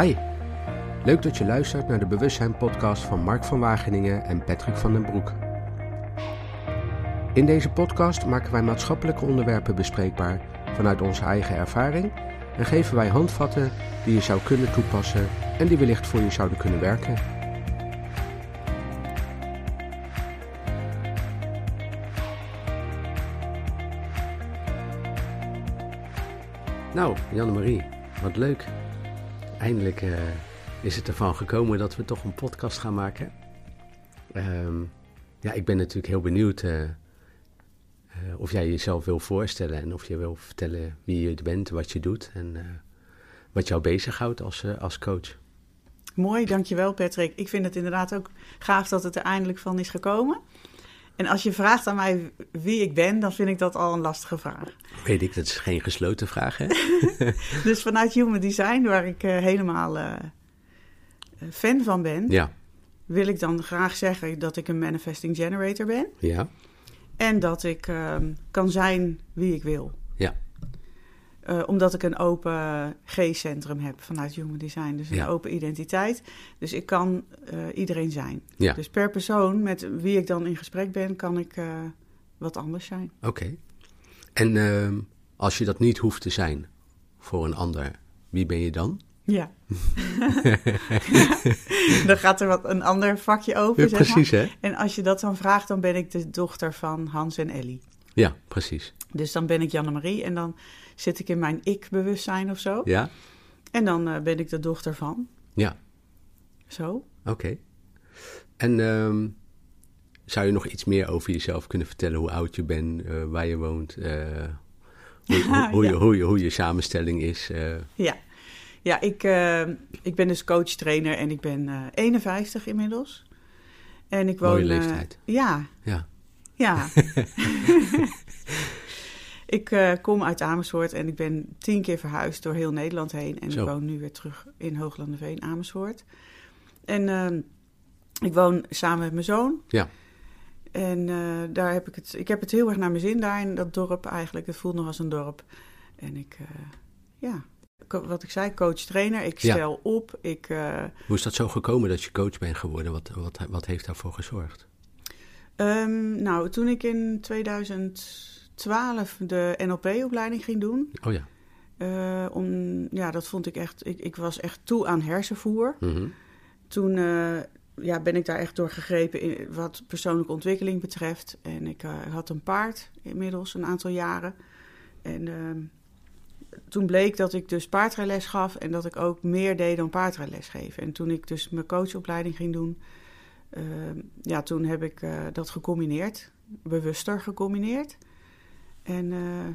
Hi, leuk dat je luistert naar de Bewustzijn podcast van Mark van Wageningen en Patrick van den Broek. In deze podcast maken wij maatschappelijke onderwerpen bespreekbaar vanuit onze eigen ervaring en geven wij handvatten die je zou kunnen toepassen en die wellicht voor je zouden kunnen werken. Nou, Janne-Marie, wat leuk. Eindelijk uh, is het ervan gekomen dat we toch een podcast gaan maken. Ehm, ja, ik ben natuurlijk heel benieuwd uh, uh, of jij jezelf wil voorstellen en of je wil vertellen wie je bent, wat je doet en wat jou bezighoudt als, als coach. Mooi, dankjewel Patrick. Ik vind het inderdaad ook gaaf dat het er eindelijk van is gekomen. En als je vraagt aan mij wie ik ben, dan vind ik dat al een lastige vraag. Weet ik, dat is geen gesloten vraag, hè? dus vanuit Human Design, waar ik uh, helemaal uh, fan van ben, ja. wil ik dan graag zeggen dat ik een manifesting generator ben. Ja. En dat ik uh, kan zijn wie ik wil. Uh, omdat ik een open G-centrum heb vanuit Human Design. Dus een Ja. open identiteit. Dus ik kan uh, iedereen zijn. Ja. Dus per persoon met wie ik dan in gesprek ben, kan ik uh, wat anders zijn. Oké. En ehm, als je dat niet hoeft te zijn voor een ander, wie ben je dan? Ja. dan gaat er wat een ander vakje open, Ja, zeg precies, maar. hè? En als je dat dan vraagt, dan ben ik de dochter van Hans en Ellie. Ja, precies. Dus dan ben ik Janne-Marie en dan zit ik in mijn ik-bewustzijn of zo. Ja? En dan uh, ben ik de dochter van. Ja, Zo. oké. En ehm, zou je nog iets meer over jezelf kunnen vertellen? Hoe oud je bent, eh, waar je woont, eh, hoe, hoe, hoe, Ja. je, hoe, je, hoe je samenstelling is? eh. Ja, ja ik, uh, ik ben dus coach-trainer en ik ben uh, 51 inmiddels. En ik woon. Mooie leeftijd. Ja, ja. Ja. ik uh, kom uit Amersfoort en ik ben tien keer verhuisd door heel Nederland heen. En Zo. ik woon nu weer terug in Hooglanderveen, Amersfoort. En uh, ik woon samen met mijn zoon. Ja. En uh, daar heb ik het. Ik heb het heel erg naar mijn zin daar in dat dorp eigenlijk. Het voelt nog als een dorp. En ik, uh, ja, wat ik zei, coach-trainer. Ik stel ja. op. Ik, uh, Hoe is dat zo gekomen dat je coach bent geworden? Wat, wat, wat heeft daarvoor gezorgd? Um, nou, toen ik in 2012 de NLP-opleiding ging doen. Oh ja. Uh, om, ja, dat vond ik echt. Ik, ik was echt toe aan hersenvoer. Mm -hmm. Toen uh, ja, ben ik daar echt door gegrepen in wat persoonlijke ontwikkeling betreft. En ik uh, had een paard inmiddels een aantal jaren. En ehm, toen bleek dat ik dus paardrijles gaf en dat ik ook meer deed dan paardrijles geven. En toen ik dus mijn coachopleiding ging doen, uh, ja, toen heb ik uh, dat gecombineerd, bewuster gecombineerd. En uh,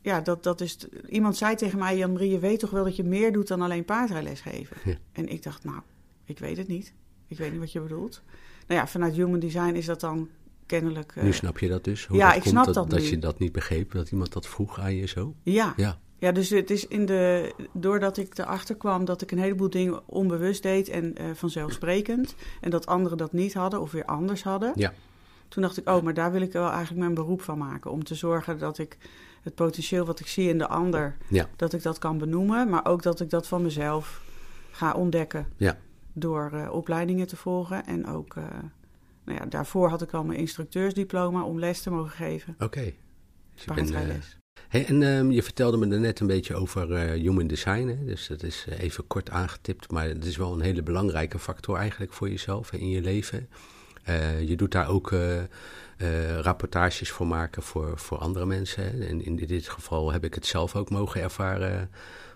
ja, dat, dat is. Iemand zei tegen mij, Jan-Marie, je weet toch wel dat je meer doet dan alleen paardrijles geven? Ja. En ik dacht, nou, ik weet het niet. Ik weet niet wat je bedoelt. Nou ja, vanuit Human Design is dat dan kennelijk. nu snap je dat dus? Hoe ja, dat ik komt snap dat, dat dat je dat niet begreep, dat iemand dat vroeg aan je zo? Ja. Ja. Ja, dus het is in de. Doordat ik erachter kwam dat ik een heleboel dingen onbewust deed en uh, vanzelfsprekend. En dat anderen dat niet hadden of weer anders hadden. Ja. Toen dacht ik, oh, maar daar wil ik wel eigenlijk mijn beroep van maken. Om te zorgen dat ik het potentieel wat ik zie in de ander, Ja. dat ik dat kan benoemen. Maar ook dat ik dat van mezelf ga ontdekken. Ja. Door uh, opleidingen te volgen. En ook, uh, nou ja, daarvoor had ik al mijn instructeursdiploma om les te mogen geven. Oké. Okay. Dus Paardrijles. Hey, en um, je vertelde me net een beetje over uh, human design. Hè? Dus dat is uh, even kort aangetipt. Maar het is wel een hele belangrijke factor eigenlijk voor jezelf en in je leven. Uh, je doet daar ook rapportages voor maken voor, voor andere mensen. Hè? En in dit geval heb ik het zelf ook mogen ervaren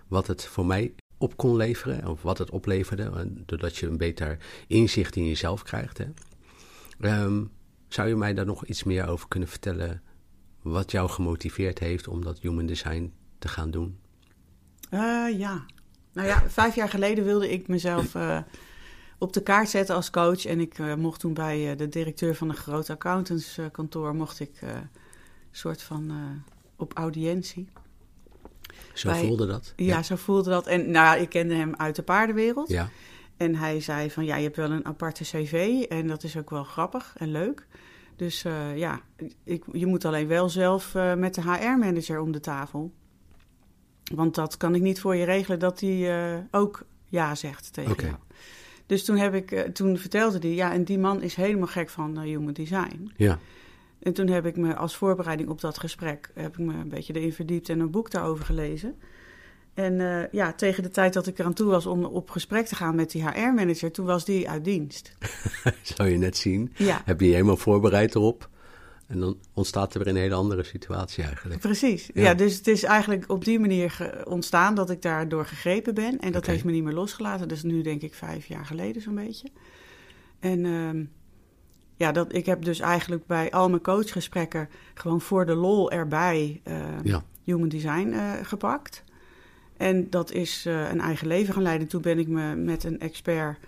wat het voor mij op kon leveren. Of wat het opleverde. Doordat je een beter inzicht in jezelf krijgt. Hè? Um, zou je mij daar nog iets meer over kunnen vertellen? Wat jou gemotiveerd heeft om dat human design te gaan doen? Uh, ja. Nou ja, vijf jaar geleden wilde ik mezelf uh, op de kaart zetten als coach. En ik uh, mocht toen bij de directeur van een groot accountantskantoor... mocht ik een soort van op audiëntie. Zo bij, voelde dat? Ja, ja, zo voelde dat. En nou ik kende hem uit de paardenwereld. Ja. En hij zei van, ja, je hebt wel een aparte cv... en dat is ook wel grappig en leuk... Dus uh, ja, ik, je moet alleen wel zelf uh, met de HR-manager om de tafel. Want dat kan ik niet voor je regelen dat die uh, ook ja zegt tegen jou. Dus toen, heb ik, eh, toen vertelde hij, ja, en die man is helemaal gek van eh, human design. Ja, En toen heb ik me als voorbereiding op dat gesprek, heb ik me een beetje erin verdiept en een boek daarover gelezen. En eh, ja, tegen de tijd dat ik eraan toe was om op gesprek te gaan met die HR-manager, toen was die uit dienst. zou je net zien. Ja, Heb je je helemaal voorbereid erop. En dan ontstaat er weer een hele andere situatie eigenlijk. precies. Ja. Ja. dus het is eigenlijk op die manier ontstaan dat ik daardoor gegrepen ben. En dat heeft me niet meer losgelaten. Dat is nu denk ik vijf jaar geleden zo'n beetje. En ehm, ja, dat, ik heb dus eigenlijk bij al mijn coachgesprekken gewoon voor de lol erbij eh, Ja, human design eh, gepakt. En dat is eh, een eigen leven gaan leiden. Toen ben ik me met een expert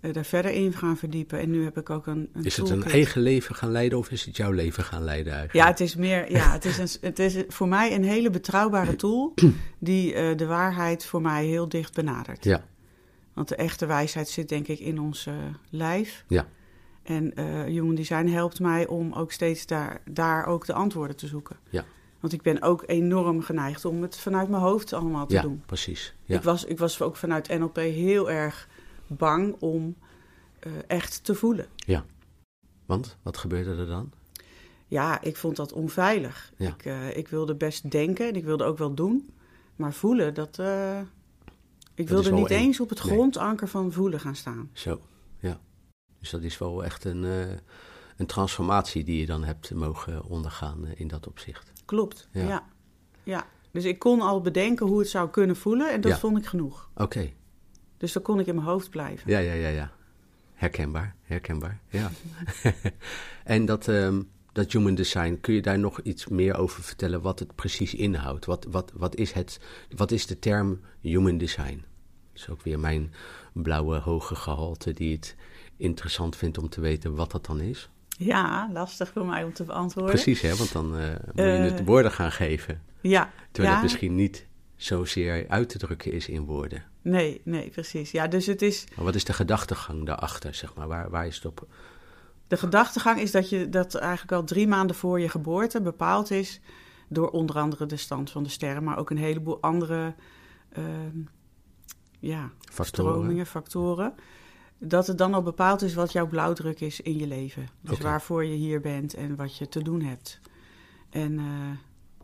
eh, daar verder in gaan verdiepen. En nu heb ik ook een, een is het een eigen leven gaan leiden of is het jouw leven gaan leiden Ja, eigenlijk? het is meer. Ja, het is, een, het is voor mij een hele betrouwbare tool die eh, de waarheid voor mij heel dicht benadert. Ja, Want de echte wijsheid zit denk ik in ons lijf. ja, En Human Design helpt mij om ook steeds daar, daar ook de antwoorden te zoeken. Ja. Want ik ben ook enorm geneigd om het vanuit mijn hoofd allemaal te ja doen. precies. Ja. Ik, was, ik was ook vanuit NLP heel erg bang om eh, echt te voelen. Want, wat gebeurde er dan? Ja, ik vond dat onveilig. Ja. Ik, eh, ik wilde best denken en ik wilde ook wel doen. Maar voelen, dat. eh, ik wilde niet eens op het Nee. grondanker van voelen gaan staan. Zo, ja. Dus dat is wel echt een, een transformatie die je dan hebt mogen ondergaan in dat opzicht. Klopt. Ja. Ja. ja. Dus ik kon al bedenken hoe het zou kunnen voelen en dat Ja. vond ik genoeg. Oké, Dus dan kon ik in mijn hoofd blijven. ja, ja, ja, ja. Herkenbaar, herkenbaar, ja. en dat, ehm, dat human design, kun je daar nog iets meer over vertellen wat het precies inhoudt? Wat, wat, wat, is, het, wat is de term human design? Dat is ook weer mijn blauwe hoge gehalte die het interessant vindt om te weten wat dat dan is. Ja, lastig voor mij om te beantwoorden. Precies, hè? want dan eh, moet je het Eh, woorden gaan geven. Ja. Terwijl ja. het misschien niet zozeer uit te drukken is in woorden. Nee, nee, precies. Ja, dus het is. Maar wat is de gedachtegang daarachter, zeg maar? Waar, waar is het op? De gedachtegang is dat je dat eigenlijk al drie maanden voor je geboorte bepaald is door onder andere de stand van de sterren, maar ook een heleboel andere ehm, ja, Factoren? stromingen, factoren. Dat het dan al bepaald is wat jouw blauwdruk is in je leven. Dus waarvoor je hier bent en wat je te doen hebt. En eh,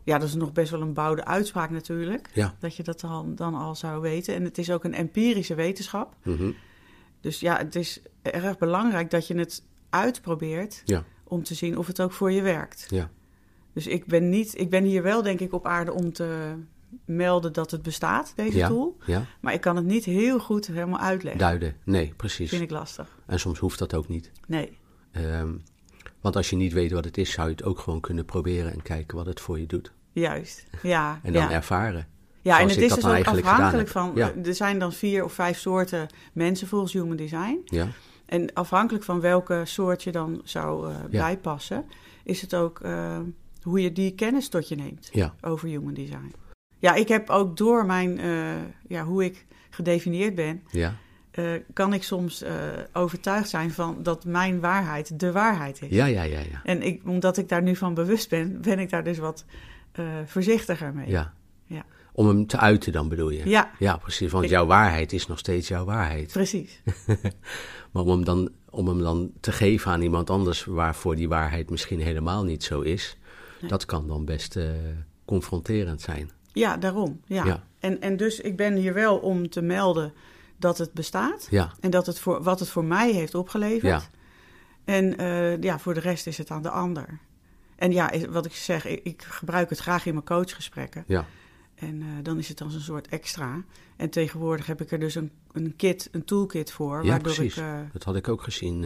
ja, dat is nog best wel een bouwde uitspraak natuurlijk. Ja. Dat je dat dan, dan al zou weten. En het is ook een empirische wetenschap. Mhm. Dus ja, het is erg belangrijk dat je het uitprobeert Ja. om te zien of het ook voor je werkt. Ja. Dus ik ben, niet, ik ben hier wel, denk ik, op aarde om te melden dat het bestaat, deze Ja. tool. Ja, Maar ik kan het niet heel goed helemaal uitleggen. duiden. Nee, precies. Vind ik lastig. En soms hoeft dat ook niet. Nee. Ehm, want als je niet weet wat het is, zou je het ook gewoon kunnen proberen en kijken wat het voor je doet. Juist. Ja. En dan ja. ervaren. ja, en het is dus ook afhankelijk van. Er zijn dan vier of vijf soorten mensen volgens Human Design. Ja, En afhankelijk van welke soort je dan zou eh, bijpassen, is het ook eh, hoe je die kennis tot je neemt. over human design. Ja, ik heb ook door mijn, eh, ja, hoe ik gedefinieerd ben, ja. eh, kan ik soms eh, overtuigd zijn van dat mijn waarheid de waarheid is. Ja, ja, ja, ja. En ik, omdat ik daar nu van bewust ben, ben ik daar dus wat voorzichtiger mee. ja. Ja. Om hem te uiten dan bedoel je? Ja, Ja, precies. Want Ik- jouw waarheid is nog steeds jouw waarheid. precies. Maar om hem, dan, om hem dan te geven aan iemand anders waarvoor die waarheid misschien helemaal niet zo is, Nee. dat kan dan best confronterend zijn. Ja, daarom. Ja. Ja. En, en dus ik ben hier wel om te melden dat het bestaat Ja, en dat het voor, wat het voor mij heeft opgeleverd. Ja. En eh, ja, voor de rest is het aan de ander. En ja, wat ik zeg, ik, ik gebruik het graag in mijn coachgesprekken. ja, En eh, dan is het als een soort extra. En tegenwoordig heb ik er dus een, een kit, een toolkit voor. Ja, waardoor precies. ik. eh, dat had ik ook gezien.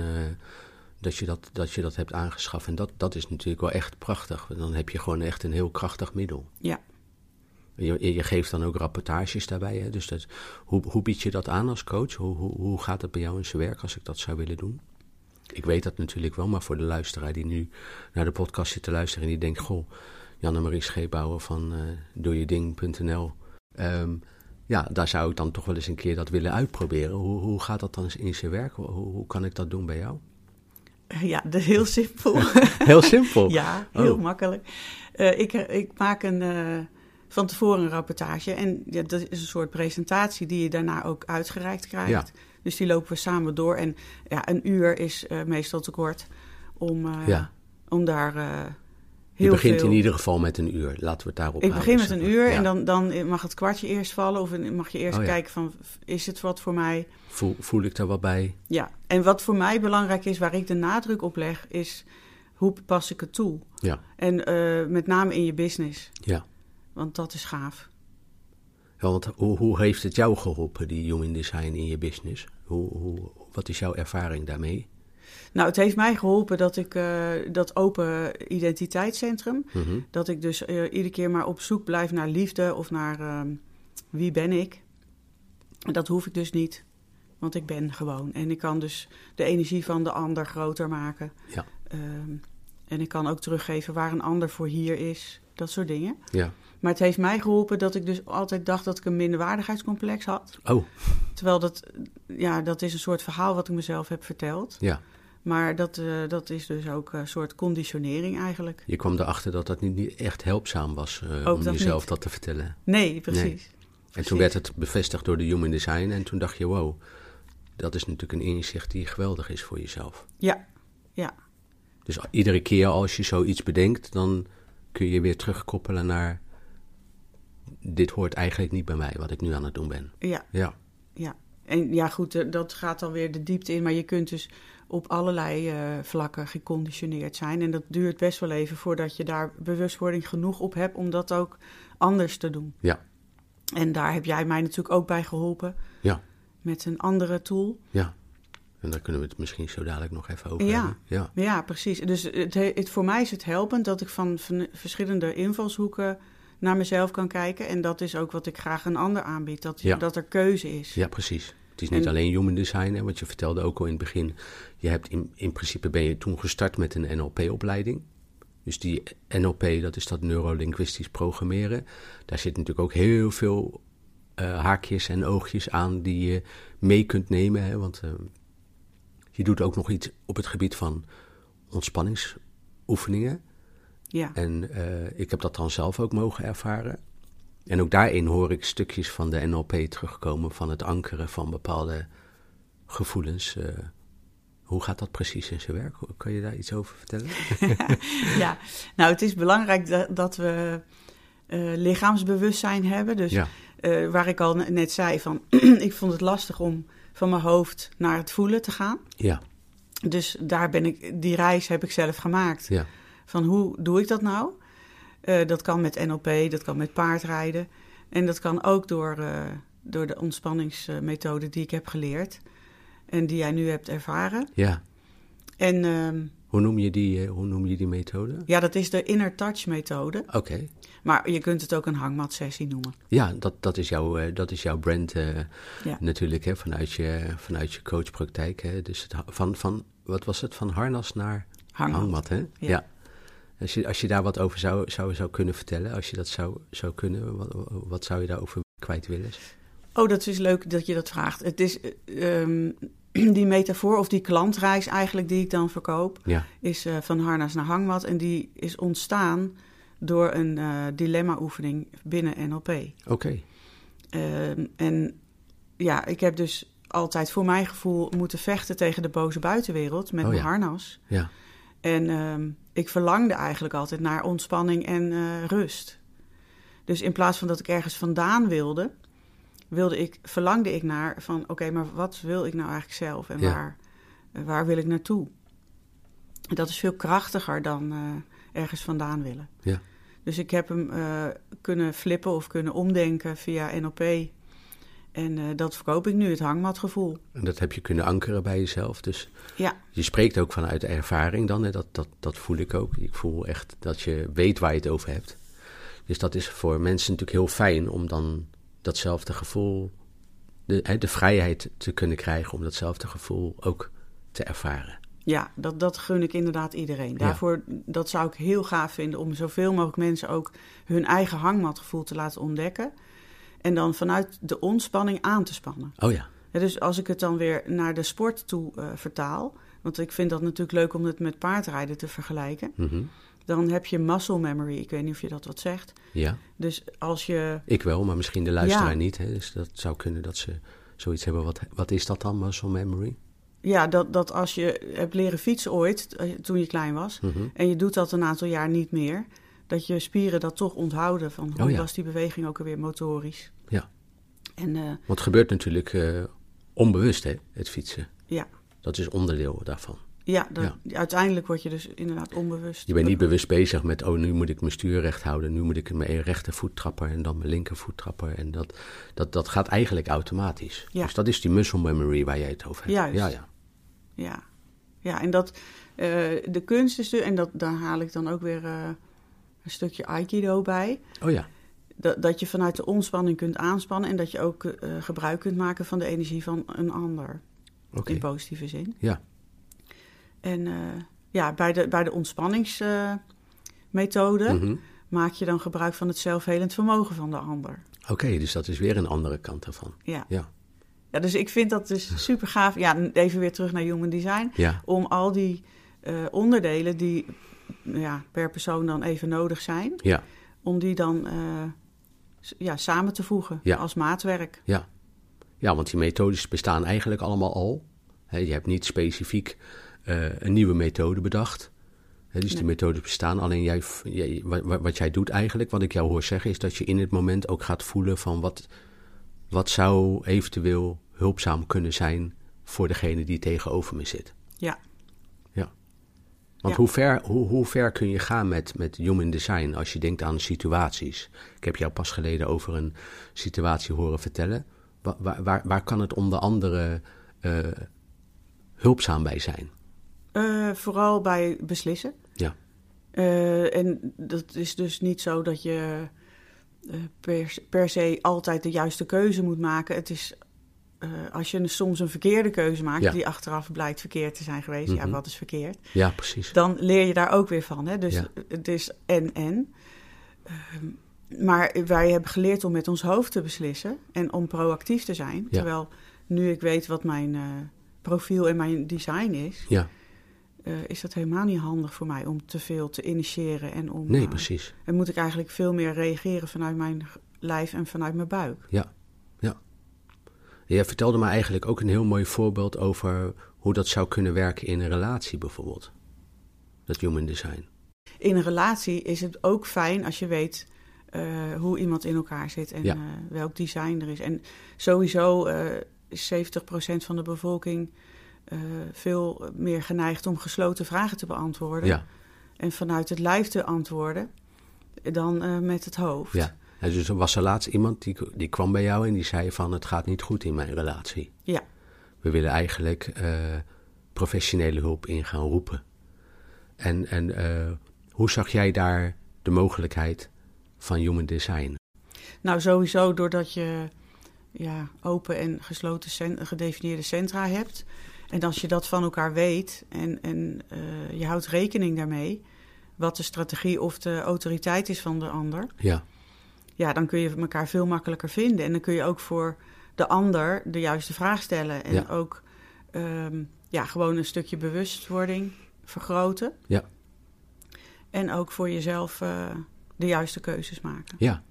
dat, je dat, dat je dat hebt aangeschaft. En dat, dat is natuurlijk wel echt prachtig. Want Dan heb je gewoon echt een heel krachtig middel. Ja. Je, je geeft dan ook rapportages daarbij. Hè? Dus dat, hoe, hoe bied je dat aan als coach? Hoe, hoe, hoe gaat het bij jou in zijn werk als ik dat zou willen doen? Ik weet dat natuurlijk wel, maar voor de luisteraar die nu naar de podcast zit te luisteren en die denkt: Goh, Janne-Marie Scheepbouwer van eh doejeding.nl. Ehm, ja, daar zou ik dan toch wel eens een keer dat willen uitproberen. Hoe, hoe gaat dat dan in zijn werk? Hoe, hoe kan ik dat doen bij jou? ja, de, heel simpel. Heel simpel. ja, heel Oh. makkelijk. Eh, ik, ik maak een, eh, van tevoren een rapportage. En ja, dat is een soort presentatie die je daarna ook uitgereikt krijgt. Ja. Dus die lopen we samen door. En ja, een uur is eh, meestal te kort om, eh, Ja. om daar Je heel begint veel... in ieder geval met een uur. Laten we het daarop Ik begin met een uur Ja. en dan, dan mag het kwartje eerst vallen. Of mag je eerst Oh kijken van, is het wat voor mij? Voel, voel ik daar wat bij? Ja, en wat voor mij belangrijk is, waar ik de nadruk op leg, is hoe pas ik het toe? Ja. En met name in je business, Ja. Want dat is gaaf. Ja, want hoe, hoe heeft het jou geholpen, die human design in je business? Hoe, hoe, wat is jouw ervaring daarmee? Nou, het heeft mij geholpen dat ik eh, dat open identiteitscentrum, Mhm. dat ik dus eh, iedere keer maar op zoek blijf naar liefde of naar ehm, wie ben ik. En Dat hoef ik dus niet, want ik ben gewoon. En ik kan dus de energie van de ander groter maken. Ja. Ehm, en ik kan ook teruggeven waar een ander voor hier is. Dat soort dingen. Ja. Maar het heeft mij geholpen dat ik dus altijd dacht dat ik een minderwaardigheidscomplex had. Oh, Terwijl dat, ja, dat is een soort verhaal wat ik mezelf heb verteld. ja. Maar dat, eh, dat is dus ook een soort conditionering eigenlijk. Je kwam erachter dat dat niet, niet echt helpzaam was eh, om dat jezelf niet. dat te vertellen. Nee, precies. Nee. En Precies. toen werd het bevestigd door de human design. En toen dacht je, wow, dat is natuurlijk een inzicht die geweldig is voor jezelf. Ja, ja, Dus iedere keer als je zoiets bedenkt, dan kun je weer terugkoppelen naar... Dit hoort eigenlijk niet bij mij, wat ik nu aan het doen ben. ja, Ja, ja. En ja, goed, eh, dat gaat dan weer de diepte in. Maar je kunt dus op allerlei eh, vlakken geconditioneerd zijn. En dat duurt best wel even voordat je daar bewustwording genoeg op hebt om dat ook anders te doen. ja, En daar heb jij mij natuurlijk ook bij geholpen ja, met een andere tool. ja. En daar kunnen we het misschien zo dadelijk nog even over Ja. hebben. Ja, Ja, precies. Dus het, het, voor mij is het helpend dat ik van, van verschillende invalshoeken naar mezelf kan kijken. En dat is ook wat ik graag een ander aanbied. Dat, Ja. dat er keuze is. ja precies. Het is niet En- alleen human design, hè, want je vertelde ook al in het begin... Je hebt in, in principe ben je toen gestart met een NLP-opleiding. Dus die NLP, dat is dat neurolinguistisch programmeren. Daar zit natuurlijk ook heel veel eh, haakjes en oogjes aan die je mee kunt nemen. Hè, want eh, je doet ook nog iets op het gebied van ontspanningsoefeningen. Ja. En eh, ik heb dat dan zelf ook mogen ervaren. En ook daarin hoor ik stukjes van de NLP terugkomen van het ankeren van bepaalde gevoelens. eh. hoe gaat dat precies in zijn werk? Kan je daar iets over vertellen? ja, nou het is belangrijk dat, dat we eh, lichaamsbewustzijn hebben. Dus Ja, waar ik al net zei van, ik vond het lastig om van mijn hoofd naar het voelen te gaan. ja, Dus daar ben ik, die reis heb ik zelf gemaakt. ja, Van hoe doe ik dat nou? Eh, dat kan met NLP, dat kan met paardrijden. En dat kan ook door, eh, door de ontspanningsmethode die ik heb geleerd. En die jij nu hebt ervaren. ja. En ehm, Hoe noem je die, eh, hoe noem je die methode? ja, dat is de inner touch methode. Oké. Maar je kunt het ook een hangmatsessie noemen. Ja, dat, dat, is jouw, dat is jouw brand Ja. natuurlijk, hè, vanuit, je, vanuit je coachpraktijk. Hè? Dus het, van, van, wat was het, van harnas naar Hangmat. hangmat, hè? Ja. Als, je, als je daar wat over zou, zou, zou kunnen vertellen, als je dat zou, zou kunnen, wat, wat zou je daarover kwijt willen? Oh, dat is leuk dat je dat vraagt. Het is ehm, die metafoor of die klantreis eigenlijk die ik dan verkoop, Ja, is eh, van harnas naar hangmat. En die is ontstaan door een eh, dilemma-oefening binnen NLP. oké. Ehm, en ja, ik heb dus altijd voor mijn gevoel moeten vechten tegen de boze buitenwereld met Oh mijn ja. harnas. Ja, En ehm, ik verlangde eigenlijk altijd naar ontspanning en eh, rust. Dus in plaats van dat ik ergens vandaan wilde, wilde ik, verlangde ik naar van oké, maar wat wil ik nou eigenlijk zelf en Ja. waar, eh, waar wil ik naartoe? Dat is veel krachtiger dan eh, ergens vandaan willen. ja, Dus ik heb hem kunnen flippen of kunnen omdenken via NLP. En eh, dat verkoop ik nu, het hangmatgevoel. en dat heb je kunnen ankeren bij jezelf. Dus Ja, je spreekt ook vanuit ervaring dan, hè? Dat, dat, dat voel ik ook. Ik voel echt dat je weet waar je het over hebt. Dus dat is voor mensen natuurlijk heel fijn om dan datzelfde gevoel, de, hè, de vrijheid te kunnen krijgen om datzelfde gevoel ook te ervaren. ja dat, dat gun ik inderdaad iedereen. Daarvoor, dat zou ik heel gaaf vinden om zoveel mogelijk mensen ook hun eigen hangmatgevoel te laten ontdekken. En dan vanuit de ontspanning aan te spannen. Oh ja, Ja, dus als ik het dan weer naar de sport toe eh, vertaal. Want ik vind dat natuurlijk leuk om het met paardrijden te vergelijken. mhm. dan heb je muscle memory. Ik weet niet of je dat wat zegt. Ja, Dus als je. ik wel, maar misschien de luisteraar Ja. niet. Hè? Dus dat zou kunnen dat ze zoiets hebben. Wat, wat is dat dan, muscle memory? Ja, dat, dat als je hebt leren fietsen ooit, eh, toen je klein was, Mhm. en je doet dat een aantal jaar niet meer, dat je spieren dat toch onthouden van hoe Oh ja. was die beweging ook alweer motorisch. Ja. En eh, Want het gebeurt natuurlijk eh, onbewust, hè, het fietsen. ja, Dat is onderdeel daarvan. ja, dat, uiteindelijk word je dus inderdaad onbewust. Je bent niet bewust bezig met, oh, nu moet ik mijn stuur recht houden. Nu moet ik mijn rechtervoet trappen en dan mijn linkervoet trappen. En dat, dat, dat gaat eigenlijk automatisch. Ja. Dus dat is die muscle memory waar jij het over hebt. Juist. Ja, ja. Ja, ja en dat, eh, de kunst is dus, en dat, daar haal ik dan ook weer eh, een stukje Aikido bij. Oh ja. Dat, dat je vanuit de ontspanning kunt aanspannen en dat je ook eh, gebruik kunt maken van de energie van een ander. In positieve zin. Ja. En eh, ja, bij de, bij de ontspanningsmethode Mhm. maak je dan gebruik van het zelfhelend vermogen van de ander. Oké, dus dat is weer een andere kant ervan. Ja. Ja. ja, dus ik vind dat dus super gaaf. Ja, even weer terug naar Human Design. Ja, Om al die eh, onderdelen die ja, per persoon dan even nodig zijn, ja, om die dan eh, ja, samen te voegen Ja. als maatwerk. ja. Ja, want die methodes bestaan eigenlijk allemaal al. Je hebt niet specifiek eh, een nieuwe methode bedacht. Dus die Nee. methodes bestaan. Alleen jij, jij, wat, wat- jij doet eigenlijk, wat ik jou hoor zeggen, is dat je in het moment ook gaat voelen van wat, wat zou eventueel hulpzaam kunnen zijn voor degene die tegenover me zit. Ja. Want Ja. Hoe, ver, hoe, hoe ver kun je gaan met, met human design als je denkt aan situaties? Ik heb jou pas geleden over een situatie horen vertellen. Wa- Waar, waar, waar kan het onder andere eh, hulpzaam bij zijn? Eh, vooral bij beslissen. Ja. Eh, en dat is dus niet zo dat je per, per se altijd de juiste keuze moet maken. Het is eh, als je soms een verkeerde keuze maakt, Ja. die achteraf blijkt verkeerd te zijn geweest. Ja, Mhm. wat is verkeerd? Ja, precies. Dan leer je daar ook weer van. Hè? Dus Ja. het is en en. Ehm, maar wij hebben geleerd om met ons hoofd te beslissen en om proactief te zijn. Ja. Terwijl nu ik weet wat mijn eh, profiel en mijn design is, Ja, eh, is dat helemaal niet handig voor mij om te veel te initiëren. En, om, nee, precies. en moet ik eigenlijk veel meer reageren vanuit mijn lijf en vanuit mijn buik. Ja. Jij vertelde me eigenlijk ook een heel mooi voorbeeld over hoe dat zou kunnen werken in een relatie bijvoorbeeld. Dat human design. In een relatie is het ook fijn als je weet eh, hoe iemand in elkaar zit en Ja. eh, welk design er is. En sowieso eh, is 70% van de bevolking veel meer geneigd om gesloten vragen te beantwoorden. Ja, En vanuit het lijf te antwoorden dan met het hoofd. ja. En dus er was er laatst iemand die, die kwam bij jou en die zei van het gaat niet goed in mijn relatie. Ja. We willen eigenlijk eh, professionele hulp in gaan roepen. En, en eh, hoe zag jij daar de mogelijkheid van human design? Nou, sowieso doordat je ja, open en gesloten gedefinieerde centra hebt. En als je dat van elkaar weet en, en eh, je houdt rekening daarmee, wat de strategie of de autoriteit is van de ander, Ja, ja, dan kun je elkaar veel makkelijker vinden. En dan kun je ook voor de ander de juiste vraag stellen. En Ja. ook ehm, ja, gewoon een stukje bewustwording vergroten. Ja. En ook voor jezelf eh, de juiste keuzes maken. ja.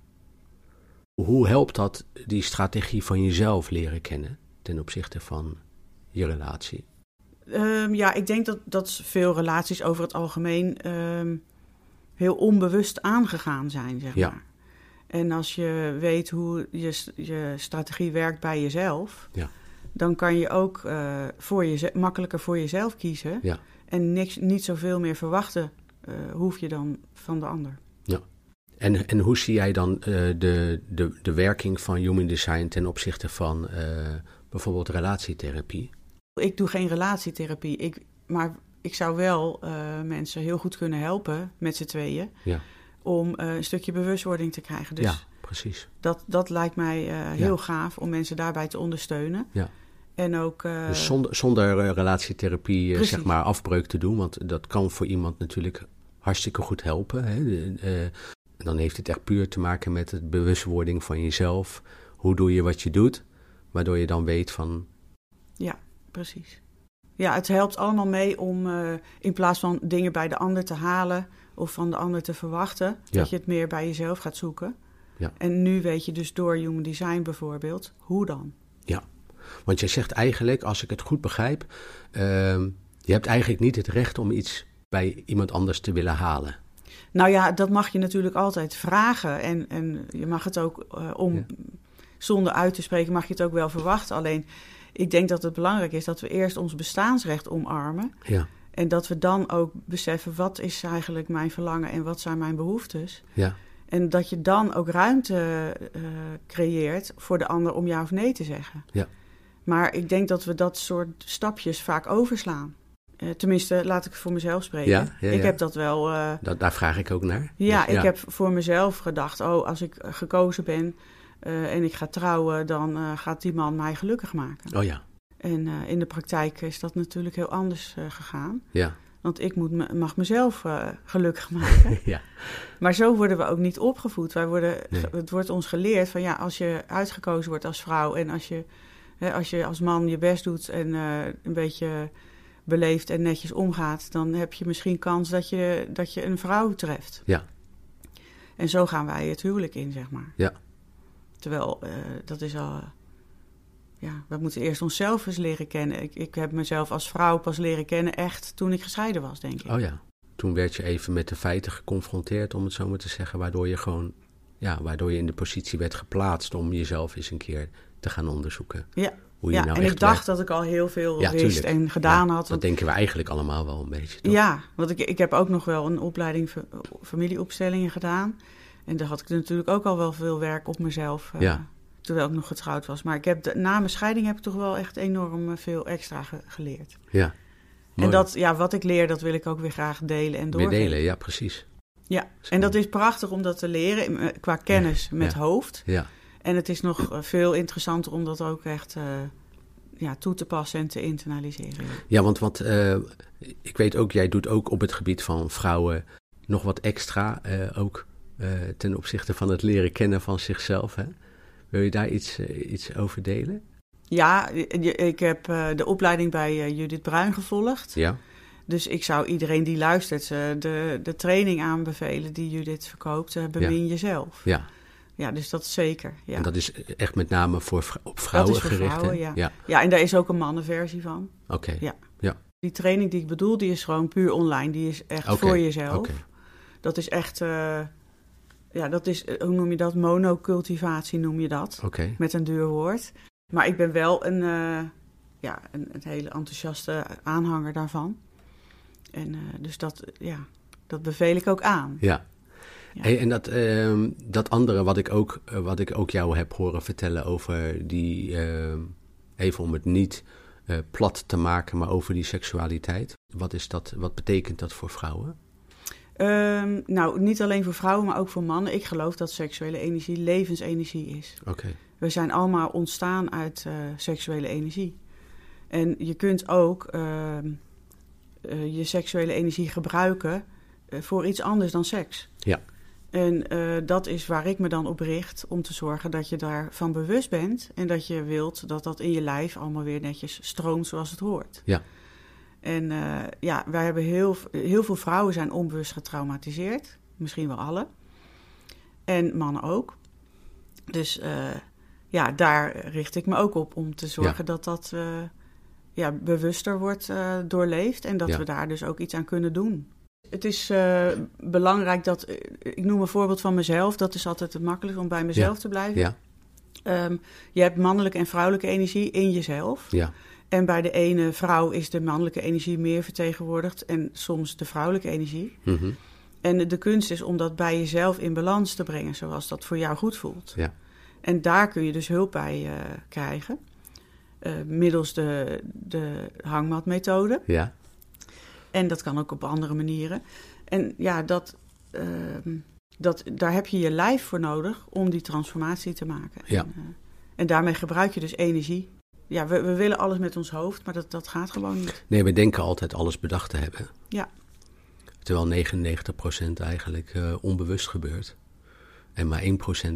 Hoe helpt dat die strategie van jezelf leren kennen ten opzichte van je relatie? Ehm, ja, ik denk dat, dat veel relaties over het algemeen ehm, heel onbewust aangegaan zijn, zeg Ja. maar. En als je weet hoe je, je strategie werkt bij jezelf, Ja. dan kan je ook eh, voor je, makkelijker voor jezelf kiezen. Ja. En niks, niet zoveel meer verwachten eh, hoef je dan van de ander. En, en hoe zie jij dan eh, de, de, de werking van human design ten opzichte van bijvoorbeeld relatietherapie? Ik doe geen relatietherapie, ik, maar ik zou wel mensen heel goed kunnen helpen met z'n tweeën. Ja. Om eh, een stukje bewustwording te krijgen. Dus ja, precies. Dat, dat lijkt mij eh, heel gaaf om mensen daarbij te ondersteunen. Ja. En ook. eh, Dus zonder, zonder relatietherapie zeg maar afbreuk te doen, want dat kan voor iemand natuurlijk hartstikke goed helpen. Hè? De- dan heeft het echt puur te maken met het bewustwording van jezelf. Hoe doe je wat je doet, waardoor je dan weet van Precies. Ja, het helpt allemaal mee om in plaats van dingen bij de ander te halen of van de ander te verwachten. Ja. Dat je het meer bij jezelf gaat zoeken. Ja. En nu weet je dus door Human Design bijvoorbeeld, hoe dan? Want jij zegt eigenlijk, als ik het goed begrijp, ehm, je hebt eigenlijk niet het recht om iets bij iemand anders te willen halen. Nou ja, dat mag je natuurlijk altijd vragen. En, en je mag het ook, eh, om Ja. zonder uit te spreken, mag je het ook wel verwachten. Alleen, ik denk dat het belangrijk is dat we eerst ons bestaansrecht omarmen. Ja, En dat we dan ook beseffen, wat is eigenlijk mijn verlangen en wat zijn mijn behoeftes? ja, En dat je dan ook ruimte eh, creëert voor de ander om ja of nee te zeggen. Ja. Maar ik denk dat we dat soort stapjes vaak overslaan. Eh, tenminste, laat ik voor mezelf spreken. Ja, ja, Ik heb dat wel. eh, dat, daar vraag ik ook naar. ja, Dus ik heb voor mezelf gedacht: oh, als ik gekozen ben en ik ga trouwen, dan gaat die man mij gelukkig maken. Oh ja, En eh, in de praktijk is dat natuurlijk heel anders eh, gegaan. ja, Want ik moet mag mezelf eh, gelukkig maken. ja, Maar zo worden we ook niet opgevoed. Wij worden, Nee. Het wordt ons geleerd van ja, als je uitgekozen wordt als vrouw en als je, hè, als, je als man je best doet en een beetje beleefd en netjes omgaat, dan heb je misschien kans dat je, dat je een vrouw treft. Ja. En zo gaan wij het huwelijk in, zeg maar. Ja. Terwijl dat is al. Ja, we moeten eerst onszelf eens leren kennen. Ik, ik heb mezelf als vrouw pas leren kennen echt toen ik gescheiden was, denk ik. oh ja. Toen werd je even met de feiten geconfronteerd, om het zo maar te zeggen, waardoor je gewoon, ja, waardoor je in de positie werd geplaatst om jezelf eens een keer te gaan onderzoeken. Ja. Hoe je ja, nou en ik dacht dat ik al heel veel Ja, wist tuurlijk. en gedaan Ja, had. Dat Want- denken we eigenlijk allemaal wel een beetje. Toch? ja, want ik, ik heb ook nog wel een opleiding fa- familieopstellingen gedaan. En daar had ik natuurlijk ook al wel veel werk op mezelf. eh, Ja. Terwijl ik nog getrouwd was. Maar ik heb de- na mijn scheiding heb ik toch wel echt enorm eh, veel extra ge- geleerd. Ja. En dat, ja, wat ik leer, dat wil ik ook weer graag delen en Weer doorgeven. delen, ja, precies. Ja, en dat is prachtig om dat te leren eh, qua kennis met ja. hoofd. Ja, En het is nog eh, veel interessanter om dat ook echt ja, toe te passen en te internaliseren. ja want wat, ik weet ook, jij doet ook op het gebied van vrouwen nog wat extra, ook ten opzichte van het leren kennen van zichzelf. Hè? Wil je daar iets, eh, iets over delen? Ja, ik heb eh, de opleiding bij eh, Judith Bruin gevolgd. Ja, Dus ik zou iedereen die luistert de, de training aanbevelen die Judith verkoopt. bemin jezelf. ja. Ja, dus dat zeker. Ja. En dat is echt met name voor, op vrouwen is voor gericht. vrouwen, ja. ja. ja, en daar is ook een mannenversie van. Oké. Ja. Die training die ik bedoel, die is gewoon puur online. Die is echt voor jezelf. Oké. Dat is echt, ja, dat is, eh, hoe noem je dat? Monocultivatie noem je dat. Oké. Met een duur woord. Maar ik ben wel een, eh, ja, een, een hele enthousiaste aanhanger daarvan. En eh, dus dat, ja, dat beveel ik ook aan. Ja. Ja. Hey, en dat, ehm, dat andere wat ik, ook, wat ik ook jou heb horen vertellen over die, ehm, even om het niet plat te maken, maar over die seksualiteit. Wat, is dat, wat betekent dat voor vrouwen? Ehm, nou, niet alleen voor vrouwen, maar ook voor mannen. Ik geloof dat seksuele energie levensenergie is. Oké, We zijn allemaal ontstaan uit eh, seksuele energie. En je kunt ook ehm, eh, je seksuele energie gebruiken eh, voor iets anders dan seks. Ja. En dat is waar ik me dan op richt om te zorgen dat je daarvan bewust bent en dat je wilt dat dat in je lijf allemaal weer netjes stroomt zoals het hoort. Ja. En eh, ja, wij hebben heel, heel veel vrouwen zijn onbewust getraumatiseerd, misschien wel alle. En mannen ook. Dus eh, ja, daar richt ik me ook op om te zorgen dat dat eh, ja, bewuster wordt doorleefd en dat Ja. we daar dus ook iets aan kunnen doen. Het is belangrijk dat, ik noem een voorbeeld van mezelf, dat is altijd het makkelijkst om bij mezelf te blijven. ja, Ehm, je hebt mannelijke en vrouwelijke energie in jezelf. ja, En bij de ene vrouw is de mannelijke energie meer vertegenwoordigd en soms de vrouwelijke energie. mhm, En de kunst is om dat bij jezelf in balans te brengen, zoals dat voor jou goed voelt. Ja. En daar kun je dus hulp bij eh, krijgen, eh, middels de, de hangmatmethode. ja, En dat kan ook op andere manieren. En ja, dat, ehm, dat, daar heb je je lijf voor nodig om die transformatie te maken. Ja. En, eh, en daarmee gebruik je dus energie. Ja, we, we willen alles met ons hoofd, maar dat, dat gaat gewoon niet. Nee, we denken altijd alles bedacht te hebben. Ja. Terwijl 99% eigenlijk eh, onbewust gebeurt. En maar 1%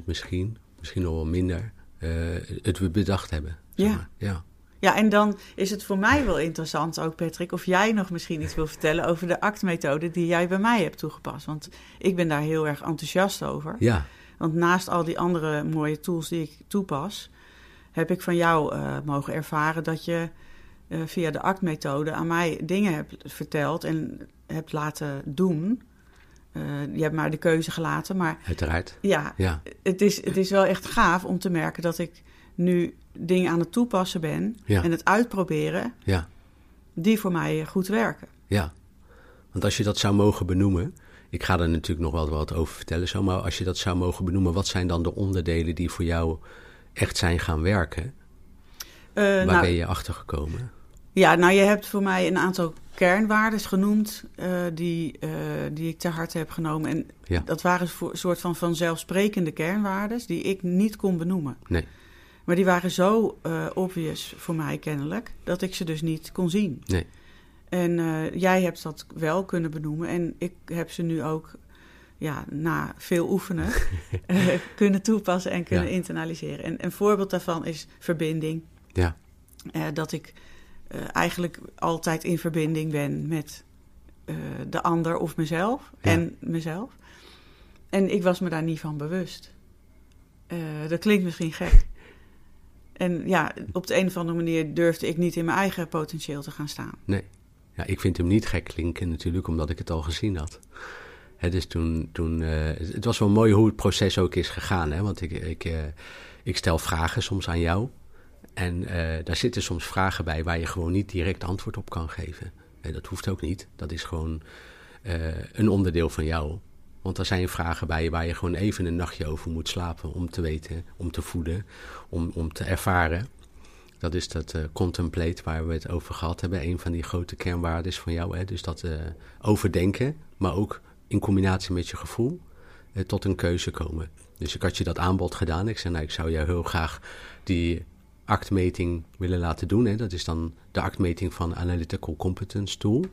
misschien, misschien nog wel minder, eh, het we bedacht hebben. zeg Ja. maar. ja. Ja, en dan is het voor mij wel interessant ook, Patrick, of jij nog misschien iets wil vertellen over de actmethode die jij bij mij hebt toegepast. Want ik ben daar heel erg enthousiast over. Ja, Want naast al die andere mooie tools die ik toepas, heb ik van jou eh, mogen ervaren dat je eh, via de actmethode aan mij dingen hebt verteld en hebt laten doen. Eh, je hebt maar de keuze gelaten, maar uiteraard. ja, Ja, het is, het is wel echt gaaf om te merken dat ik nu dingen aan het toepassen ben Ja. en het uitproberen ja, die voor mij goed werken. ja. Want als je dat zou mogen benoemen, ik ga er natuurlijk nog wel wat over vertellen zo, maar als je dat zou mogen benoemen, wat zijn dan de onderdelen die voor jou echt zijn gaan werken? Eh, Waar nou, ben je achter gekomen? Ja, nou je hebt voor mij een aantal kernwaarden genoemd eh, die, eh, die ik ter harte heb genomen. En Ja. dat waren een soort van vanzelfsprekende kernwaarden die ik niet kon benoemen. Nee, Maar die waren zo obvious voor mij kennelijk, dat ik ze dus niet kon zien. nee, En jij hebt dat wel kunnen benoemen en ik heb ze nu ook ja, na veel oefenen eh, kunnen toepassen en kunnen Ja. internaliseren. En een voorbeeld daarvan is verbinding. ja, Eh, dat ik eh, eigenlijk altijd in verbinding ben met de ander of mezelf Ja. en mezelf. En ik was me daar niet van bewust. Dat klinkt misschien gek. En ja, op de een of andere manier durfde ik niet in mijn eigen potentieel te gaan staan. nee. Ja, ik vind hem niet gek klinken natuurlijk, omdat ik het al gezien had. Hè, dus toen, toen eh, het was wel mooi hoe het proces ook is gegaan, hè? want ik, ik, eh, ik stel vragen soms aan jou. En eh, daar zitten soms vragen bij waar je gewoon niet direct antwoord op kan geven. Eh, dat hoeft ook niet. Dat is gewoon een onderdeel van jou. Want er zijn vragen bij waar je gewoon even een nachtje over moet slapen. Om te weten, om te voeden, om, om te ervaren. Dat is dat contemplate waar we het over gehad hebben. Een van die grote kernwaarden van jou. Hè? Dus dat overdenken, maar ook in combinatie met je gevoel eh, tot een keuze komen. Dus ik had je dat aanbod gedaan. Ik zei, nou, ik zou jou heel graag die actmeting willen laten doen. Hè. Dat is dan de actmeting van Analytical Competence Tool.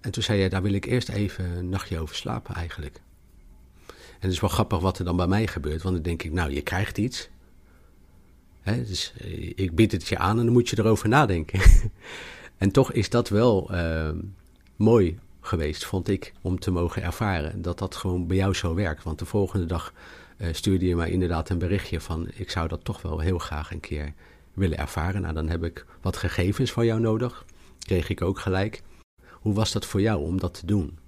En toen zei je, daar wil ik eerst even een nachtje over slapen eigenlijk. En het is wel grappig wat er dan bij mij gebeurt. Want dan denk ik, nou, je krijgt iets. Hè, dus eh, ik bied het je aan en dan moet je erover nadenken. en toch is dat wel eh, mooi geweest, vond ik, om te mogen ervaren. Dat dat gewoon bij jou zo werkt. Want de volgende dag eh, stuurde je mij inderdaad een berichtje van... ik zou dat toch wel heel graag een keer willen ervaren. Nou, dan heb ik wat gegevens van jou nodig. Kreeg ik ook gelijk. Hoe was dat voor jou om dat te doen?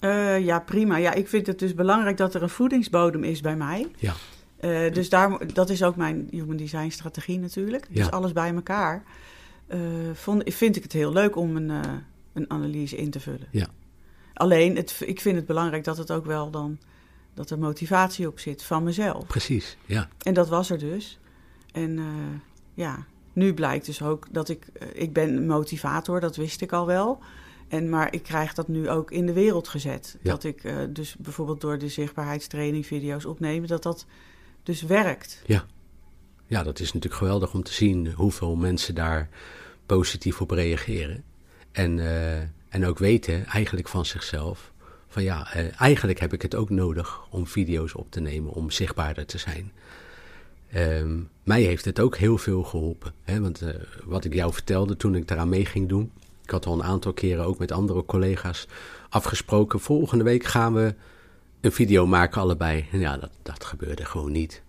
Eh, ja, prima. Ja, ik vind het dus belangrijk dat er een voedingsbodem is bij mij. Ja, Eh, dus daar, dat is ook mijn human design strategie natuurlijk. Dus Ja. alles bij elkaar. eh, vond, vind ik het heel leuk om een, een analyse in te vullen. ja, Alleen, het, ik vind het belangrijk dat het ook wel dan... dat er motivatie op zit van mezelf. precies. Ja, En dat was er dus. En eh, ja, nu blijkt dus ook dat ik... eh, ik ben een motivator, dat wist ik al wel. En, maar ik krijg dat nu ook in de wereld gezet. Ja. Dat ik eh, dus bijvoorbeeld door de zichtbaarheidstraining video's opnemen... dat dat dus werkt. ja. Ja, dat is natuurlijk geweldig om te zien hoeveel mensen daar positief op reageren. En, eh, en ook weten eigenlijk van zichzelf van ja, eh, eigenlijk heb ik het ook nodig om video's op te nemen, om zichtbaarder te zijn. Ehm, mij heeft het ook heel veel geholpen. Hè? Want eh, wat ik jou vertelde toen ik daaraan mee ging doen. Ik had al een aantal keren ook met andere collega's afgesproken. Volgende week gaan we een video maken allebei. En ja, dat, dat gebeurde gewoon niet.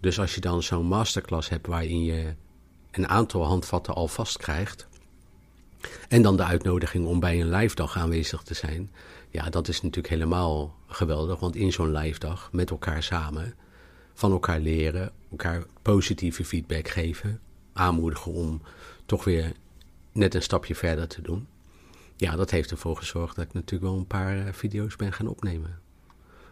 Dus als je dan zo'n masterclass hebt waarin je een aantal handvatten al vast krijgt. En dan de uitnodiging om bij een live dag aanwezig te zijn. Ja, dat is natuurlijk helemaal geweldig. Want in zo'n live dag met elkaar samen van elkaar leren, elkaar positieve feedback geven, aanmoedigen om toch weer net een stapje verder te doen. Ja, dat heeft ervoor gezorgd dat ik natuurlijk wel een paar eh, video's ben gaan opnemen.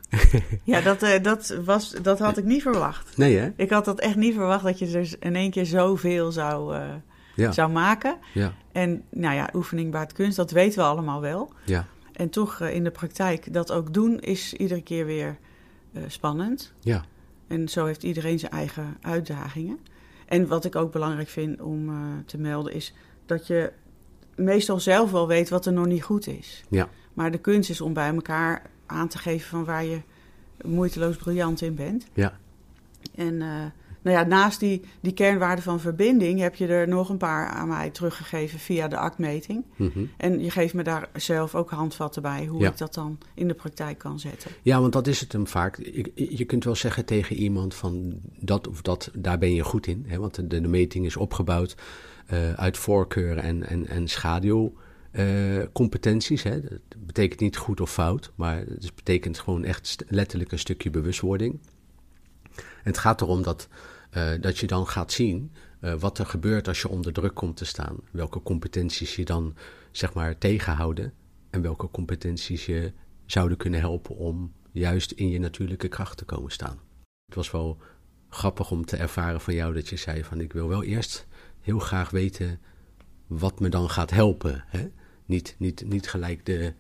Ja, dat, eh, dat, was, dat had ik niet verwacht. Nee, hè? Ik had dat echt niet verwacht dat je er in één keer zoveel zou, eh, Ja, zou maken. ja, En nou ja, oefening baart kunst, dat weten we allemaal wel. ja, En toch eh, in de praktijk dat ook doen is iedere keer weer eh, spannend. ja, En zo heeft iedereen zijn eigen uitdagingen. En wat ik ook belangrijk vind om eh, te melden is dat je meestal zelf wel weet wat er nog niet goed is. ja, Maar de kunst is om bij elkaar aan te geven van waar je moeiteloos briljant in bent. ja. En nou ja, naast die, die kernwaarde van verbinding heb je er nog een paar aan mij teruggegeven via de actmeting. Mhm. En je geeft me daar zelf ook handvatten bij hoe Ja. ik dat dan in de praktijk kan zetten. Ja, want dat is het hem vaak. Je, je kunt wel zeggen tegen iemand van dat of dat, daar ben je goed in. Hè? Want de, de meting is opgebouwd eh, uit voorkeuren en, en, en schaduwcompetenties. hè? Dat betekent niet goed of fout, maar het betekent gewoon echt letterlijk een stukje bewustwording. Het gaat erom dat, eh, dat je dan gaat zien eh, wat er gebeurt als je onder druk komt te staan. Welke competenties je dan zeg maar tegenhouden en welke competenties je zouden kunnen helpen om juist in je natuurlijke kracht te komen staan. Het was wel grappig om te ervaren van jou dat je zei van ik wil wel eerst heel graag weten wat me dan gaat helpen. Hè? Niet, niet, niet gelijk de,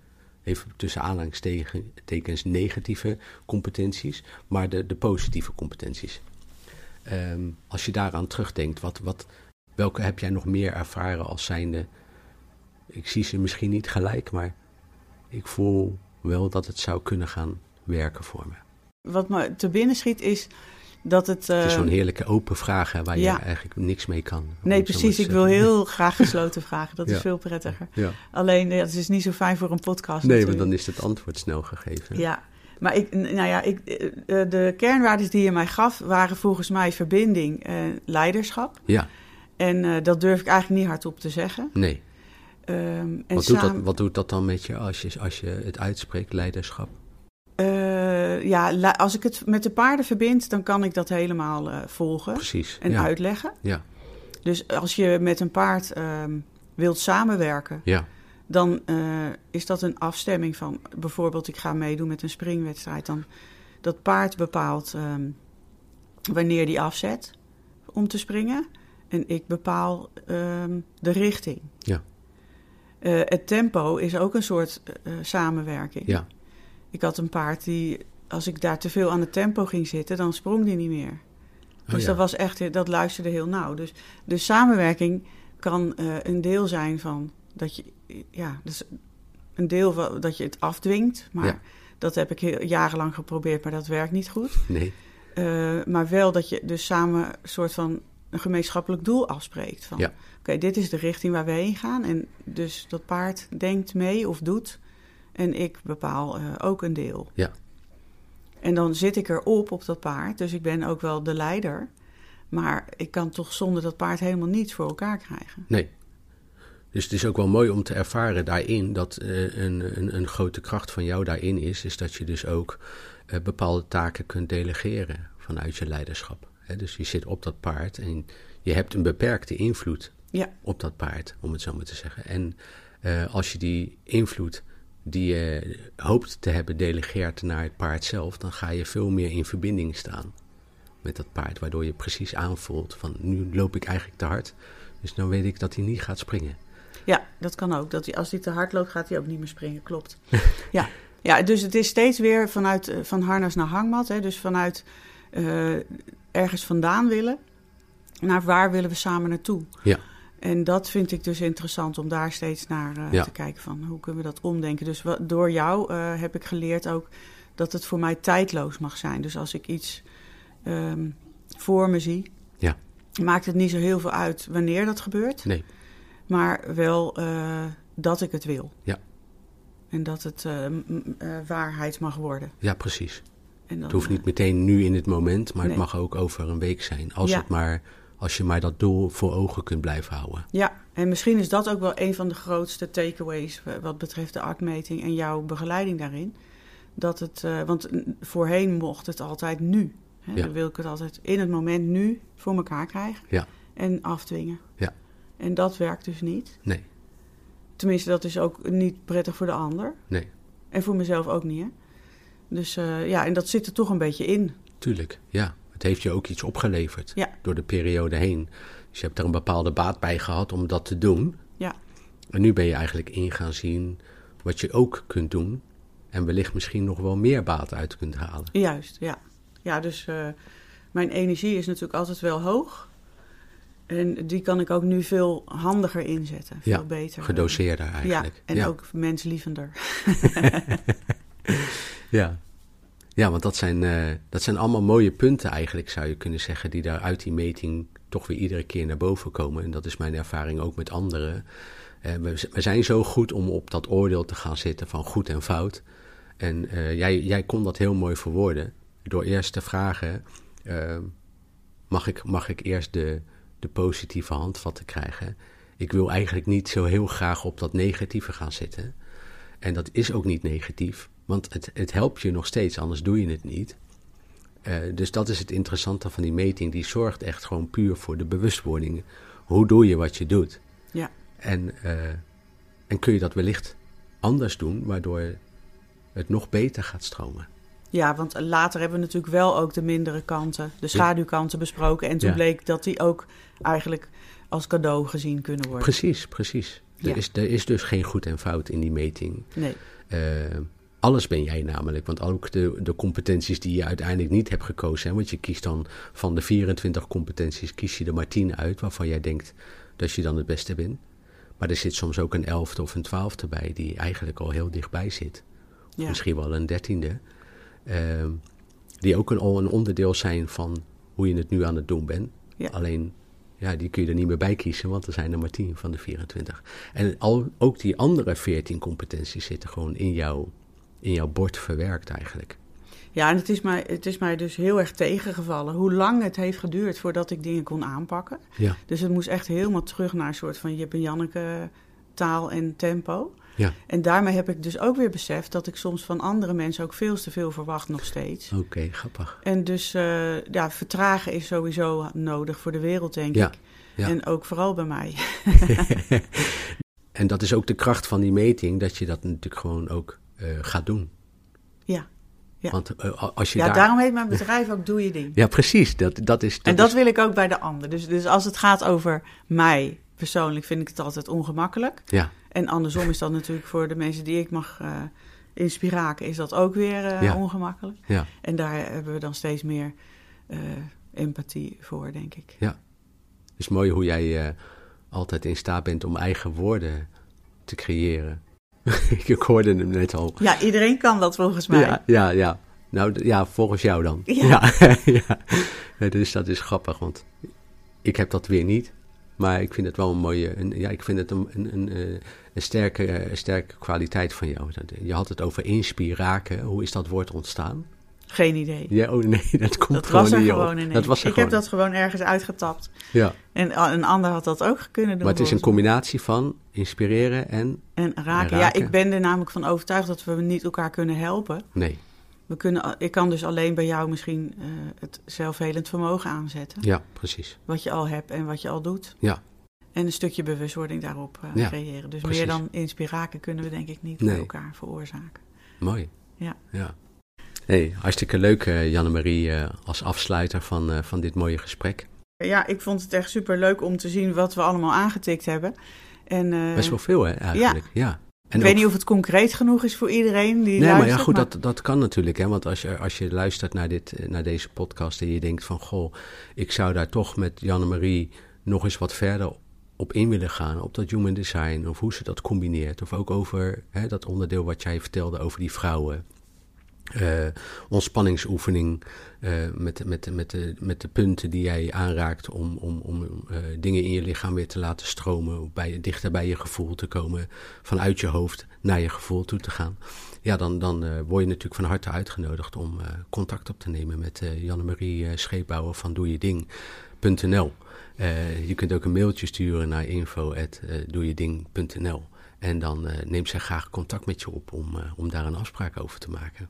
even tussen aanhalingstekens, negatieve competenties, maar de, de positieve competenties. Ehm, als je daaraan terugdenkt, wat, wat, welke heb jij nog meer ervaren als zijnde, ik zie ze misschien niet gelijk, maar ik voel wel dat het zou kunnen gaan werken voor me. Wat me te binnen schiet is dat het... het is eh, zo'n heerlijke open vraag hè, waar ja. je eigenlijk niks mee kan. Nee, precies. Ik wil zeggen. heel graag gesloten vragen. Dat is veel prettiger. Ja. Alleen, ja, het is niet zo fijn voor een podcast Nee, want dan is het antwoord snel gegeven. Ja, maar ik, nou ja, ik, eh, eh, de kernwaarden die je mij gaf waren volgens mij verbinding en leiderschap. Ja, En eh, dat durf ik eigenlijk niet hardop te zeggen. nee. Ehm, en Wat doet, samen- dat, wat doet dat dan met je als, je als je het uitspreekt, leiderschap? Eh, ja, als ik het met de paarden verbind, dan kan ik dat helemaal eh, volgen Precies. en ja. uitleggen. Ja, Dus als je met een paard ehm, wilt samenwerken, ja, dan eh, is dat een afstemming van bijvoorbeeld ik ga meedoen met een springwedstrijd. Dan dat paard bepaalt ehm, wanneer die afzet om te springen. En ik bepaal ehm, de richting. Ja. Het tempo is ook een soort samenwerking. ja, Ik had een paard die, als ik daar te veel aan het tempo ging zitten, dan sprong die niet meer. Oh, Dus ja. dat was echt, dat luisterde heel nauw. Dus de samenwerking kan eh, een deel zijn van dat je, ja, dus een deel van dat je het afdwingt. Maar Ja. dat heb ik heel, jarenlang geprobeerd, maar dat werkt niet goed. Nee, Eh, maar wel dat je dus samen een soort van een gemeenschappelijk doel afspreekt. Van, Ja. Oké, dit is de richting waar we heen gaan. En dus dat paard denkt mee of doet. En ik bepaal eh, ook een deel. Ja. En dan zit ik erop op dat paard. Dus ik ben ook wel de leider. Maar ik kan toch zonder dat paard helemaal niets voor elkaar krijgen. nee. Dus het is ook wel mooi om te ervaren daarin dat eh, een, een, een grote kracht van jou daarin is, is dat je dus ook eh, bepaalde taken kunt delegeren vanuit je leiderschap. Dus je zit op dat paard en je hebt een beperkte invloed Ja, op dat paard, om het zo maar te zeggen. En eh, als je die invloed die je hoopt te hebben delegeert naar het paard zelf, dan ga je veel meer in verbinding staan met dat paard, waardoor je precies aanvoelt van nu loop ik eigenlijk te hard, dus dan weet ik dat hij niet gaat springen. ja dat kan ook. Dat hij, als hij te hard loopt, gaat hij ook niet meer springen. Klopt. ja. ja, dus het is steeds weer vanuit eh, van harnas naar hangmat. Hè, dus vanuit eh, ergens vandaan willen naar waar willen we samen naartoe. Ja. En dat vind ik dus interessant om daar steeds naar eh, Ja. te kijken van hoe kunnen we dat omdenken. Dus wa- door jou eh, heb ik geleerd ook dat het voor mij tijdloos mag zijn. Dus als ik iets ehm, voor me zie, Ja. maakt het niet zo heel veel uit wanneer dat gebeurt. Nee, Maar wel eh, dat ik het wil. Ja. En dat het waarheid mag worden. ja precies. En dan, Het hoeft niet meteen nu in het moment, maar Nee. het mag ook over een week zijn. Als, Ja. het maar, als je maar dat doel voor ogen kunt blijven houden. Ja, en misschien is dat ook wel een van de grootste takeaways eh, wat betreft de actmeting en jouw begeleiding daarin. Dat het, eh, want voorheen mocht het altijd nu. Hè? Ja. Dan wil ik het altijd in het moment nu voor elkaar krijgen Ja. en afdwingen. Ja. En dat werkt dus niet. Nee, Tenminste, dat is ook niet prettig voor de ander. nee, En voor mezelf ook niet. Hè? Dus eh, ja, en dat zit er toch een beetje in. tuurlijk. Ja, het heeft je ook iets opgeleverd Ja. door de periode heen. Dus je hebt er een bepaalde baat bij gehad om dat te doen. Ja. En nu ben je eigenlijk in gaan zien wat je ook kunt doen. En wellicht misschien nog wel meer baat uit kunt halen. Juist, ja. Ja, dus eh, mijn energie is natuurlijk altijd wel hoog. En die kan ik ook nu veel handiger inzetten. Veel Ja, beter. Gedoseerder Ja, eigenlijk. en ook menslievender. Ja. Ja, want dat zijn, uh, dat zijn allemaal mooie punten eigenlijk, zou je kunnen zeggen, die daar uit die meting toch weer iedere keer naar boven komen. En dat is mijn ervaring ook met anderen. Uh, we, we, zijn zo goed om op dat oordeel te gaan zitten van goed en fout. En uh, jij, jij kon dat heel mooi verwoorden door eerst te vragen: mag, ik, mag ik eerst de, de positieve handvatten krijgen? Ik wil eigenlijk niet zo heel graag op dat negatieve gaan zitten. En dat is ook niet negatief, want het, het helpt je nog steeds, anders doe je het niet. Uh, dus dat is het interessante van die meting. Die zorgt echt gewoon puur voor de bewustwording. Hoe doe je wat je doet? Ja. En, uh, en kun je dat wellicht anders doen, waardoor het nog beter gaat stromen. Ja, want later hebben we natuurlijk wel ook de mindere kanten, de schaduwkanten besproken. En toen Ja. bleek dat die ook eigenlijk als cadeau gezien kunnen worden. Precies, precies. Er, Ja. is, er is dus geen goed en fout in die meting. Nee. Eh, alles ben jij namelijk, want ook de, de competenties die je uiteindelijk niet hebt gekozen. Hè, want je kiest dan van de 24 competenties, kies je er maar 10 uit waarvan jij denkt dat je dan het beste bent. Maar er zit soms ook een elfde of een twaalfde bij die eigenlijk al heel dichtbij zit. Ja. misschien wel een dertiende. Ehm, die ook een, al een onderdeel zijn van hoe je het nu aan het doen bent. Ja. Alleen, ja, die kun je er niet meer bij kiezen, want er zijn er maar 10 van de 24. En al, ook die andere 14 competenties zitten gewoon in, jouw in jouw bord verwerkt eigenlijk. Ja, en het is, mij, het is mij dus heel erg tegengevallen hoe lang het heeft geduurd voordat ik dingen kon aanpakken. Ja, Dus het moest echt helemaal terug naar een soort van Jip en Janneke taal en tempo. ja. En daarmee heb ik dus ook weer beseft dat ik soms van andere mensen ook veel te veel verwacht nog steeds. Oké, grappig. En dus eh, ja, vertragen is sowieso nodig voor de wereld, denk Ja, ik. ja. En ook vooral bij mij. En dat is ook de kracht van die meting, dat je dat natuurlijk gewoon ook gaat doen. Ja. Ja. Want eh, als je Ja, daar... daarom heet mijn bedrijf ook Doe Je Ding. Ja, precies. Dat, dat is, en dat is- wil ik ook bij de ander. Dus, dus als het gaat over mij persoonlijk, vind ik het altijd ongemakkelijk. Ja, En andersom is dat natuurlijk voor de mensen die ik mag eh inspireren, is dat ook weer eh, Ja. ongemakkelijk. ja, En daar hebben we dan steeds meer eh, empathie voor, denk ik. ja. Het is mooi hoe jij eh, altijd in staat bent om eigen woorden te creëren. ik hoorde hem net al. Ja, iedereen kan dat volgens mij. Ja, ja, ja. Nou, ja, volgens jou dan. Ja. ja. ja. Nee, Dus dat is grappig, want ik heb dat weer niet. Maar ik vind het wel een mooie, een, ja, ik vind het een, een, een, eh, een sterke, eh, een sterke kwaliteit van jou. Je had het over inspiraken. Hoe is dat woord ontstaan? Geen idee. Ja, oh nee, dat komt dat gewoon was er in je gewoon ineens. Dat was er ik gewoon. heb dat gewoon ergens uitgetapt. Ja, En a- een ander had dat ook kunnen doen. maar het is een combinatie van inspireren en En raken. En Ja, raken. ik ben er namelijk van overtuigd dat we niet elkaar kunnen helpen. nee. We kunnen, ik kan dus alleen bij jou misschien eh, het zelfhelend vermogen aanzetten. Ja, precies. Wat je al hebt en wat je al doet. Ja. En een stukje bewustwording daarop eh, Ja, creëren. Dus precies. meer dan inspiraken kunnen we denk ik niet Nee. bij elkaar veroorzaken. Mooi. Ja. ja. Hey, hartstikke leuk, eh, Janne-Marie, eh, als afsluiter van, eh, van dit mooie gesprek. Ja, ik vond het echt super leuk om te zien wat we allemaal aangetikt hebben. En, Best wel veel, hè, eigenlijk. Ja. En ik weet ook- niet of het concreet genoeg is voor iedereen die Nee, maar luistert. ja, goed, dat, dat kan natuurlijk. Hè? Want als je, als je luistert naar, dit, naar deze podcast en je denkt van... goh, ik zou daar toch met Janne-Marie nog eens wat verder op in willen gaan. Op dat human design of hoe ze dat combineert. Of ook over hè, dat onderdeel wat jij vertelde over die vrouwen. Eh, ontspanningsoefening eh, met, met, met, de, met de punten die jij aanraakt om, om, om eh, dingen in je lichaam weer te laten stromen, bij, dichter bij je gevoel te komen, vanuit je hoofd naar je gevoel toe te gaan. Ja, dan, dan word je natuurlijk van harte uitgenodigd om contact op te nemen met Janne-Marie Scheepbouwer van doejeding.nl. Eh, je kunt ook een mailtje sturen naar info.doejeding.nl en dan neemt zij graag contact met je op om, om daar een afspraak over te maken.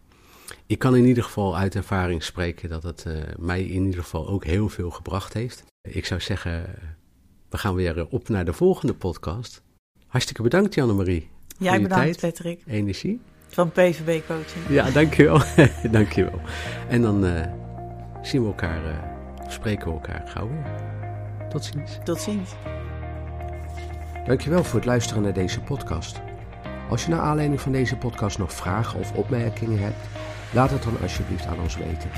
Ik kan in ieder geval uit ervaring spreken dat het eh, mij in ieder geval ook heel veel gebracht heeft. Ik zou zeggen, we gaan weer eh, op naar de volgende podcast. Hartstikke bedankt, Janne-Marie. Jij bedankt, tijd, Patrick, Energie. van PVB Coaching. Ja, dankjewel. dankjewel. En dan eh, zien we elkaar, eh, spreken we elkaar gauw weer. Tot ziens. Tot ziens. Dankjewel voor het luisteren naar deze podcast. Als je naar aanleiding van deze podcast nog vragen of opmerkingen hebt, laat het dan alsjeblieft aan ons weten.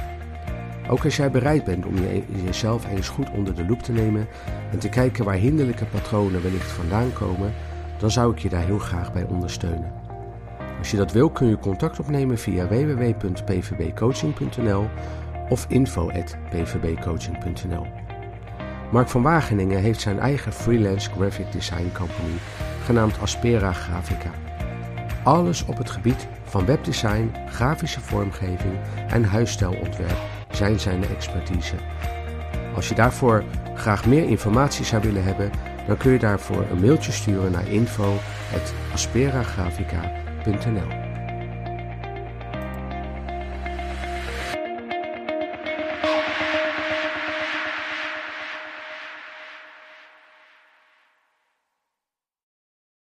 Ook als jij bereid bent om je, jezelf eens goed onder de loep te nemen en te kijken waar hinderlijke patronen wellicht vandaan komen, dan zou ik je daar heel graag bij ondersteunen. Als je dat wil kun je contact opnemen via www.pvbcoaching.nl of info.pvbcoaching.nl. Mark van Wageningen heeft zijn eigen freelance graphic design company genaamd Aspera Grafica. Alles op het gebied van webdesign, grafische vormgeving en huisstijlontwerp zijn zijn expertise. Als je daarvoor graag meer informatie zou willen hebben, dan kun je daarvoor een mailtje sturen naar info.asperagrafica.nl